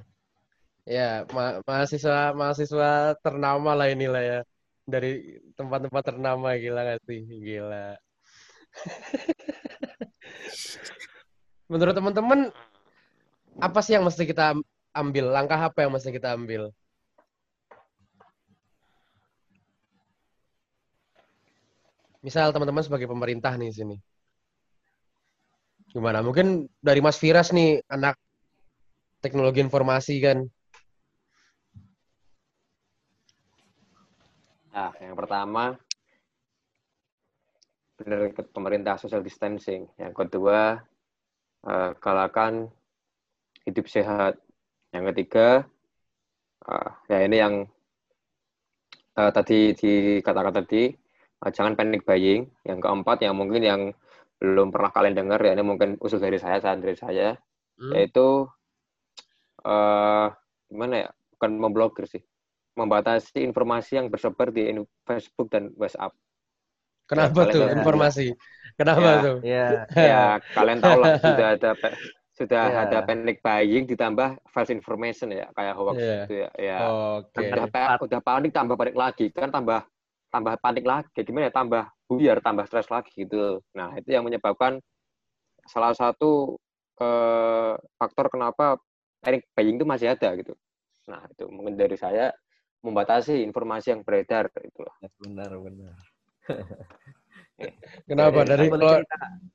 ya ma mahasiswa mahasiswa ternama lah inilah ya. Dari tempat-tempat ternama gila gak sih? Gila. [LAUGHS] Menurut teman-teman apa sih yang mesti kita ambil? Langkah apa yang mesti kita ambil misal teman-teman sebagai pemerintah nih sini Gimana? Mungkin dari Mas Firas nih, anak teknologi informasi kan. Nah, yang pertama benar pemerintah social distancing. Yang kedua, uh, galakan hidup sehat. Yang ketiga, uh, ya ini yang uh, tadi dikatakan tadi, jangan panic buying. Yang keempat, yang mungkin yang belum pernah kalian dengar, ya ini mungkin usul dari saya, saran dari saya, hmm. yaitu uh, gimana ya, bukan memblokir sih, membatasi informasi yang bersebar di Facebook dan WhatsApp. Kenapa ya, tuh informasi? Kenapa ya, tuh? [LAUGHS] Ya, ya kalian tahu lah sudah ada sudah yeah. ada panic buying ditambah false information ya kayak hoax yeah. gitu ya. ya. Okay. Udah, udah panik tambah panik lagi kan tambah tambah panik lagi gimana ya tambah buyar tambah stres lagi gitu. Nah itu yang menyebabkan salah satu eh, faktor kenapa panic buying itu masih ada gitu. Nah itu mungkin dari saya membatasi informasi yang beredar itulah. Benar benar. [LAUGHS] Kenapa dari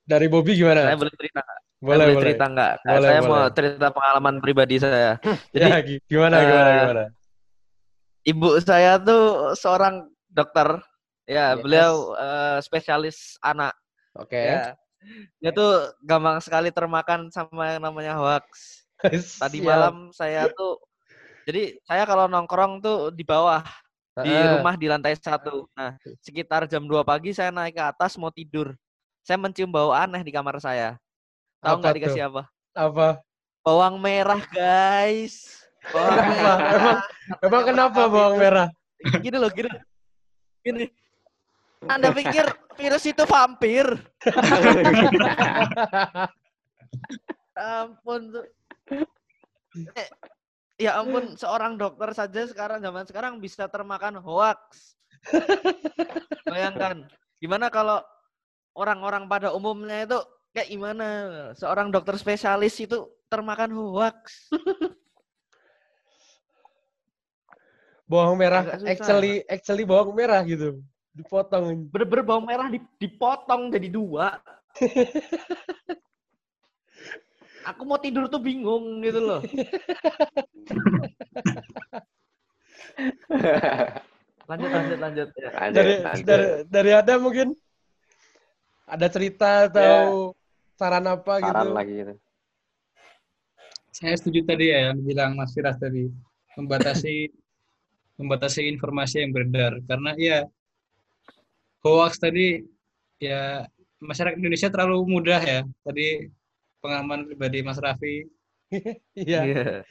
dari Bobby gimana? Saya boleh cerita boleh, saya boleh cerita nggak? Boleh, saya boleh. mau cerita pengalaman pribadi saya. [LAUGHS] Jadi ya, gimana gimana uh, gimana? Ibu saya tuh seorang dokter. Ya, yes. beliau uh, spesialis anak. Oke. Okay. Ya. Dia tuh gampang sekali termakan sama yang namanya hoax. [LAUGHS] Tadi malam saya tuh jadi saya kalau nongkrong tuh di bawah di rumah di lantai satu. Nah, sekitar jam 2 pagi saya naik ke atas mau tidur. Saya mencium bau aneh di kamar saya. Tahu nggak dikasih apa? Apa? Bawang merah, guys. Bawang merah. emang, emang kenapa bawang merah? Gini loh, gini. Gini. Anda pikir virus itu vampir? [LAUGHS] ampun. Eh, ya ampun, seorang dokter saja sekarang zaman sekarang bisa termakan hoax. Bayangkan, gimana kalau orang-orang pada umumnya itu kayak gimana seorang dokter spesialis itu termakan hoax. Bawang merah actually actually bawang merah gitu dipotong bener-bener bawang merah dipotong jadi dua [LAUGHS] aku mau tidur tuh bingung gitu loh [LAUGHS] lanjut lanjut lanjut, ya. dari, lanjut. dari dari ada mungkin ada cerita atau saran apa saran gitu? Saran lagi gitu. Saya setuju tadi ya yang bilang Mas Firas tadi membatasi [LAUGHS] membatasi informasi yang beredar. Karena ya hoax tadi ya masyarakat Indonesia terlalu mudah ya. Tadi pengalaman pribadi Mas Raffi. [LAUGHS] Iya. Yeah.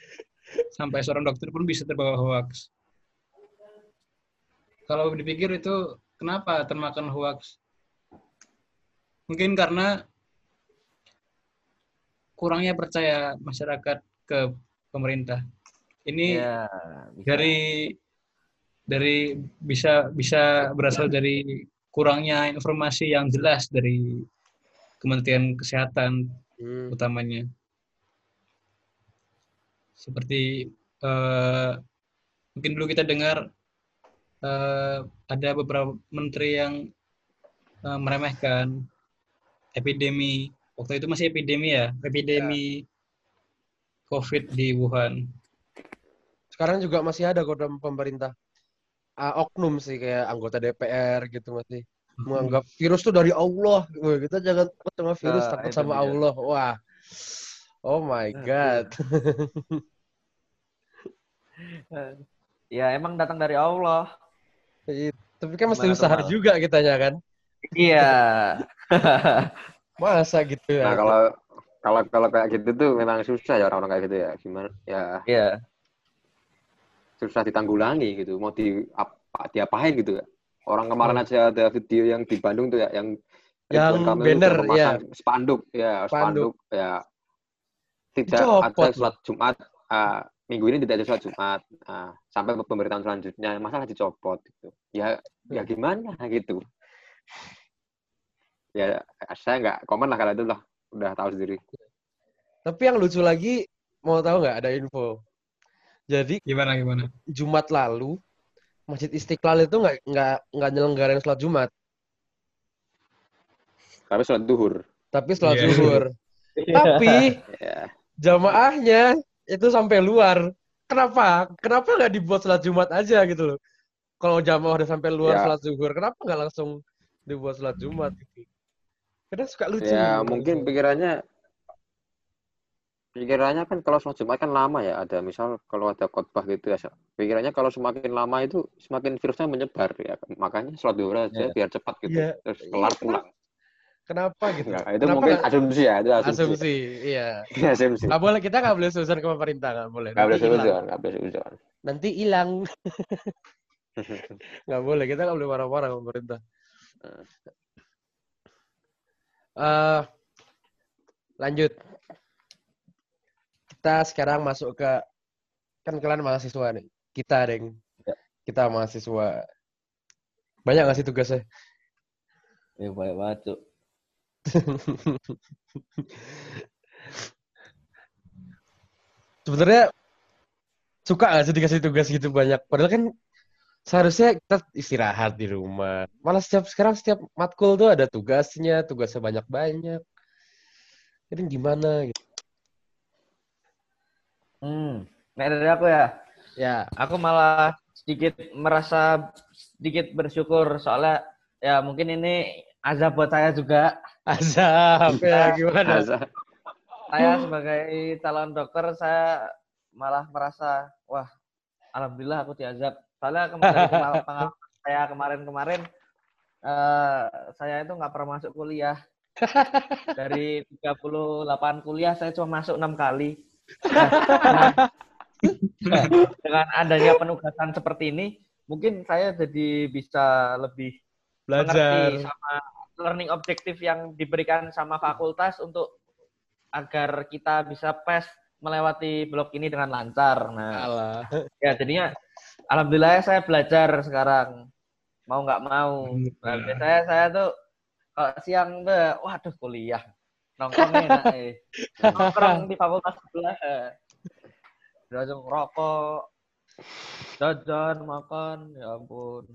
sampai seorang dokter pun bisa terbawa hoax. Kalau dipikir itu kenapa termakan hoax? Mungkin karena kurangnya percaya masyarakat ke pemerintah. Ini ya, dari dari bisa bisa berasal dari kurangnya informasi yang jelas dari Kementerian Kesehatan hmm. utamanya. Seperti uh, mungkin dulu kita dengar uh, ada beberapa menteri yang uh, meremehkan epidemi waktu itu masih epidemi ya, epidemi ya. COVID di Wuhan. Sekarang juga masih ada kok dalam pemerintah. Uh, oknum sih kayak anggota DPR gitu masih hmm. menganggap virus itu dari Allah. Kita jangan takut sama virus, nah, takut sama dia. Allah. Wah. Oh my god. [LAUGHS] ya emang datang dari Allah. Iya, tapi kan mesti usaha juga kitanya kan. Iya. [LAUGHS] Masa gitu ya? Nah kalau kalau kalau kayak gitu tuh memang susah ya orang-orang kayak gitu ya. Gimana? Ya. Iya. Susah ditanggulangi gitu. Mau di apa diapain gitu ya. Orang kemarin hmm. aja ada video yang di Bandung tuh ya yang yang banner ya spanduk ya spanduk, spanduk ya. Tidak Copot. ada sholat Jumat. Uh, minggu ini tidak ada sholat Jumat. Uh, sampai pemerintahan selanjutnya. Masalah dicopot gitu. Ya ya hmm. gimana gitu. Ya saya nggak komen lah kalau itu lah. Udah tahu sendiri. Tapi yang lucu lagi mau tahu nggak? Ada info jadi gimana gimana Jumat lalu Masjid Istiqlal itu nggak nggak nggak nyelenggarain sholat Jumat tapi sholat duhur tapi sholat yeah. duhur tapi yeah. jamaahnya itu sampai luar kenapa kenapa nggak dibuat sholat Jumat aja gitu loh kalau jamaah udah sampai luar yeah. sholat duhur kenapa nggak langsung dibuat sholat Jumat gitu. Kadang suka lucu. Ya mungkin pikirannya pikirannya kan kalau sholat Jumat kan lama ya ada misal kalau ada khotbah gitu ya pikirannya kalau semakin lama itu semakin virusnya menyebar ya makanya sholat dua aja Iya. biar cepat gitu Iya. terus kelar Iya, pulang Kenapa gitu? Nggak, itu Kenapa mungkin nggak- asumsi ya itu asumsi, asumsi. Iya. asumsi Nggak boleh kita nggak boleh suzon ke pemerintah nggak boleh. nggak boleh Nanti hilang. suzon nggak boleh suzon Nanti hilang. [LAUGHS] nggak boleh kita nggak boleh marah-marah ke pemerintah. Eh, lanjut. Kita sekarang masuk ke kan kalian mahasiswa nih. Kita deng. Ya. Kita mahasiswa. Banyak nggak sih tugasnya? Ya banyak banget, Cuk. [LAUGHS] Sebenarnya suka nggak sih dikasih tugas gitu banyak? Padahal kan seharusnya kita istirahat di rumah. Malah setiap sekarang setiap matkul tuh ada tugasnya, tugasnya banyak-banyak. Jadi gimana gitu? Hmm. Nah, dari aku ya. Ya, aku malah sedikit merasa sedikit bersyukur soalnya ya mungkin ini azab buat saya juga. Azab [LAUGHS] ya gimana? Masa- Saya sebagai calon dokter saya malah merasa wah alhamdulillah aku diazab. Soalnya kemarin pengalaman [LAUGHS] saya kemarin-kemarin eh, saya itu nggak pernah masuk kuliah. [LAUGHS] Dari 38 kuliah saya cuma masuk enam kali. Nah, dengan adanya penugasan seperti ini, mungkin saya jadi bisa lebih Belajar. sama learning objektif yang diberikan sama fakultas untuk agar kita bisa pes melewati blok ini dengan lancar. Nah, Alah. ya jadinya alhamdulillah saya belajar sekarang mau nggak mau. Nah, biasanya saya tuh kalau siang tuh, waduh kuliah nongkrong enak eh. Nongkrong [LAUGHS] di fakultas sebelah. eh. Langsung rokok, jajan, makan, ya ampun.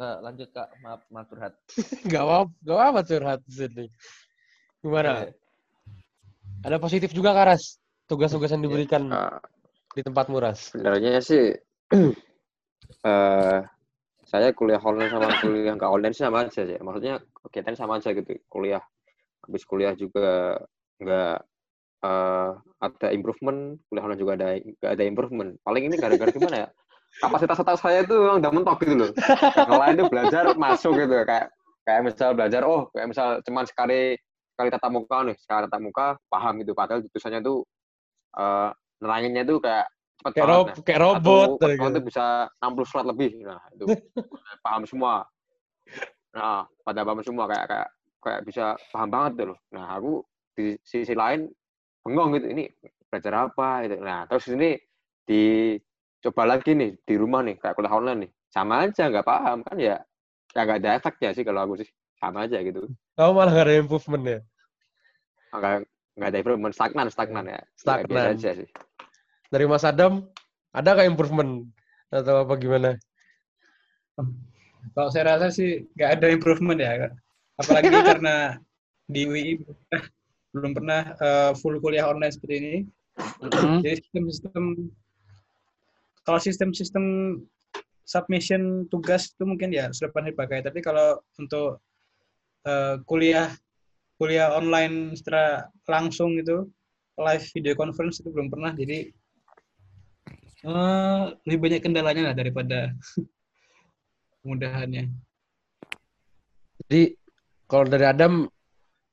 Nah, lanjut kak, maaf, maaf curhat. [LAUGHS] Gak apa gak apa curhat sini. Gimana? Ada positif juga Karas? Tugas-tugas yang diberikan Ah, di tempat Muras. sebenarnya sih [CLEARS THROAT] eh saya kuliah online sama kuliah nggak online sih sama aja sih maksudnya kegiatan sama aja gitu kuliah habis kuliah juga nggak eh ada improvement kuliah online juga ada nggak ada improvement paling ini gara-gara gimana ya kapasitas otak saya itu memang udah mentok gitu loh yang lain itu belajar masuk gitu kayak kayak misal belajar oh kayak misal cuman sekali sekali tatap muka nih sekali tatap muka paham itu padahal tulisannya tuh eh neranginnya tuh kayak cepet Kayak, rob nah. kayak robot. Satu gitu. itu bisa 60 slide lebih. Nah, itu [LAUGHS] paham semua. Nah, pada paham semua kayak kayak kayak bisa paham banget tuh loh. Nah, aku di sisi lain bengong gitu. Ini belajar apa gitu. Nah, terus ini dicoba lagi nih di rumah nih kayak kuliah online nih. Sama aja nggak paham kan ya. Ya nggak ada efeknya sih kalau aku sih. Sama aja gitu. Kamu malah gak ada improvement ya? Nggak nggak ada improvement stagnan stagnan ya. Ya, Stagnan. biasa aja sih. Dari Mas Adam, ada gak improvement? Atau apa gimana? Kalau saya rasa sih nggak ada improvement ya. Apalagi karena di UI belum pernah eh, full kuliah online seperti ini. Jadi sistem-sistem kalau sistem-sistem submission tugas itu mungkin ya sudah pernah dipakai. Tapi kalau untuk eh, kuliah kuliah online secara langsung itu live video conference itu belum pernah. Jadi eh, lebih banyak kendalanya lah daripada [LAUGHS] kemudahannya. Jadi kalau dari Adam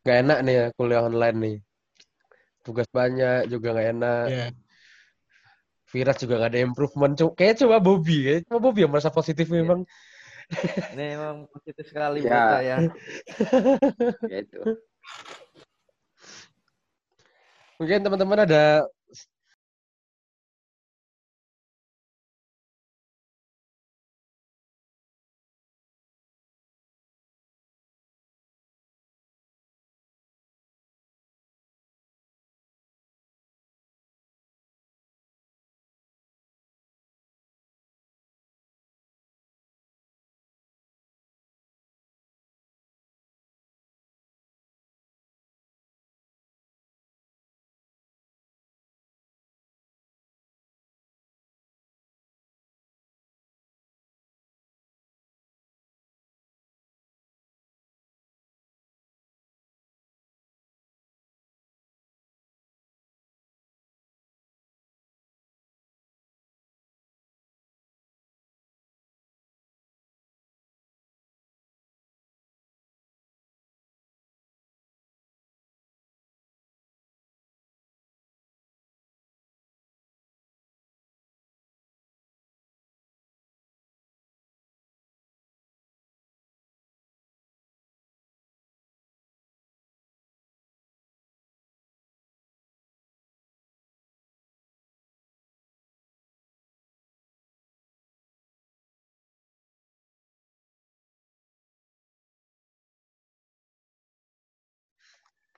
gak enak nih ya kuliah online nih. Tugas banyak juga gak enak. Ya. Viras juga gak ada improvement. Cuma, kayaknya cuma Bobby. Kayaknya cuma Bobby yang merasa positif memang. Ini memang positif sekali Ya. buat saya. Ya itu. Mungkin teman-teman ada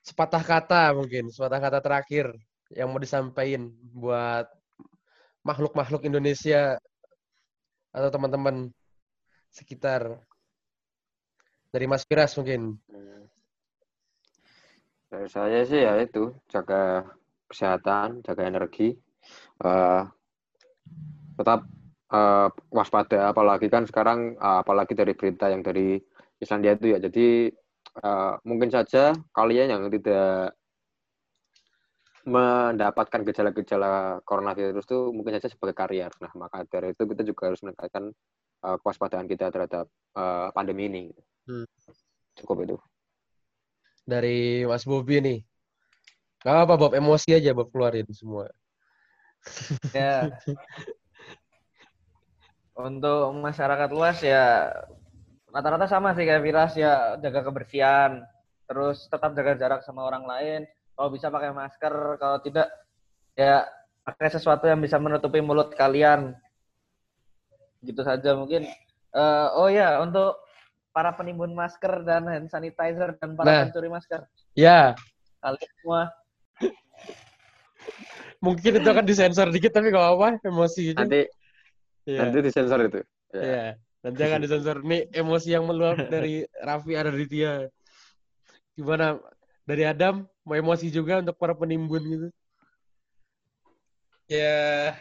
sepatah kata mungkin, sepatah kata terakhir yang mau disampaikan buat makhluk-makhluk Indonesia atau teman-teman sekitar dari Mas Firas mungkin. Dari saya sih ya itu jaga kesehatan, jaga energi, uh, tetap uh, waspada. Apalagi kan sekarang, uh, apalagi dari berita yang dari Islandia itu ya. Jadi uh, mungkin saja kalian yang tidak mendapatkan gejala-gejala coronavirus itu mungkin saja sebagai karier. Nah, maka dari itu kita juga harus meningkatkan uh, kewaspadaan kita terhadap uh, pandemi ini. Hmm. Cukup itu. Dari Mas Bobi nih. Gak apa Bob, emosi aja Bob keluarin semua. Ya. [LAUGHS] Untuk masyarakat luas ya rata-rata sama sih kayak Viras ya jaga kebersihan, terus tetap jaga jarak sama orang lain. Kalau bisa pakai masker, kalau tidak ya pakai sesuatu yang bisa menutupi mulut kalian. Gitu saja mungkin. Uh, oh ya, untuk para penimbun masker dan hand sanitizer dan para nah, pencuri masker. Ya. Kalian semua. [LAUGHS] Mungkin itu akan disensor dikit tapi gak apa-apa emosi gitu. Nanti ya. nanti disensor itu. Ya. ya. Nanti akan disensor. Nih emosi yang meluap [LAUGHS] dari Raffi ada di dia. Gimana? Dari Adam mau emosi juga untuk para penimbun gitu. Ya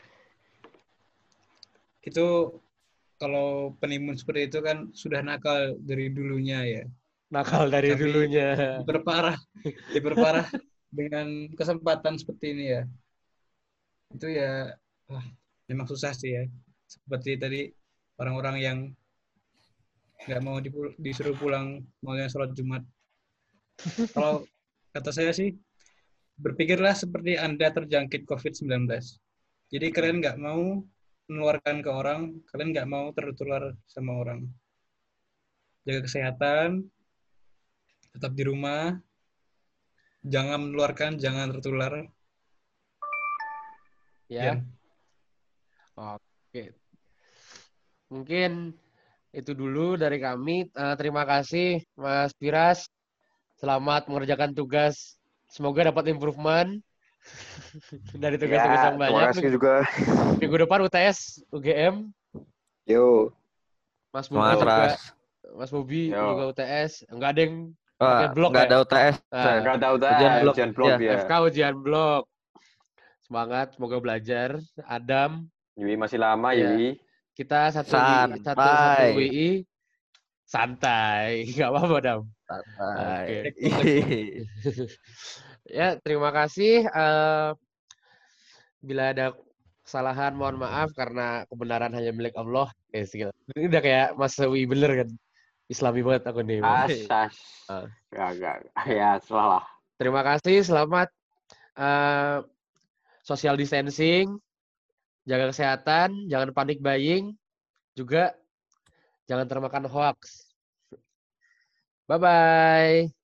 itu kalau penimbun seperti itu kan sudah nakal dari dulunya ya. Nakal dari Tapi dulunya. Diperparah, [LAUGHS] diperparah dengan kesempatan seperti ini ya. Itu ya, ah, memang susah sih ya. Seperti tadi orang-orang yang nggak mau disuruh pulang maunya sholat Jumat. Kalau kata saya sih, berpikirlah seperti Anda terjangkit COVID-19. Jadi kalian nggak mau menularkan ke orang, kalian nggak mau tertular sama orang. Jaga kesehatan, tetap di rumah, jangan menularkan, jangan tertular. Ya. ya. Oke. Mungkin itu dulu dari kami. Uh, terima kasih Mas Piras. Selamat mengerjakan tugas. Semoga dapat improvement. [LAUGHS] Dari tugas-tugas ya, yang banyak. Terima kasih juga. Minggu depan UTS, UGM. Yo. Mas Bobi juga. Mas Bobi juga UTS. Enggak ada yang uh, blok enggak ya? ada UTS. Nah, enggak ada UTS. Ujian blok, ujian blok ya. ya. FK ujian blok. Semangat, semoga belajar. Adam. Yui masih lama, ya. Yui. Kita satu Santai. satu, satu WI santai. [LAUGHS] Enggak apa-apa, Adam. Santai. Okay. [LAUGHS] Ya, terima kasih. Uh, bila ada kesalahan, mohon maaf karena kebenaran hanya milik Allah. Eh, Ini udah kayak Mas Wi bener kan? Islami banget aku nih. Asas. Uh. Ya, ya, ya, salah. Terima kasih. Selamat uh, social distancing, jaga kesehatan, jangan panik buying, juga jangan termakan hoax. Bye-bye.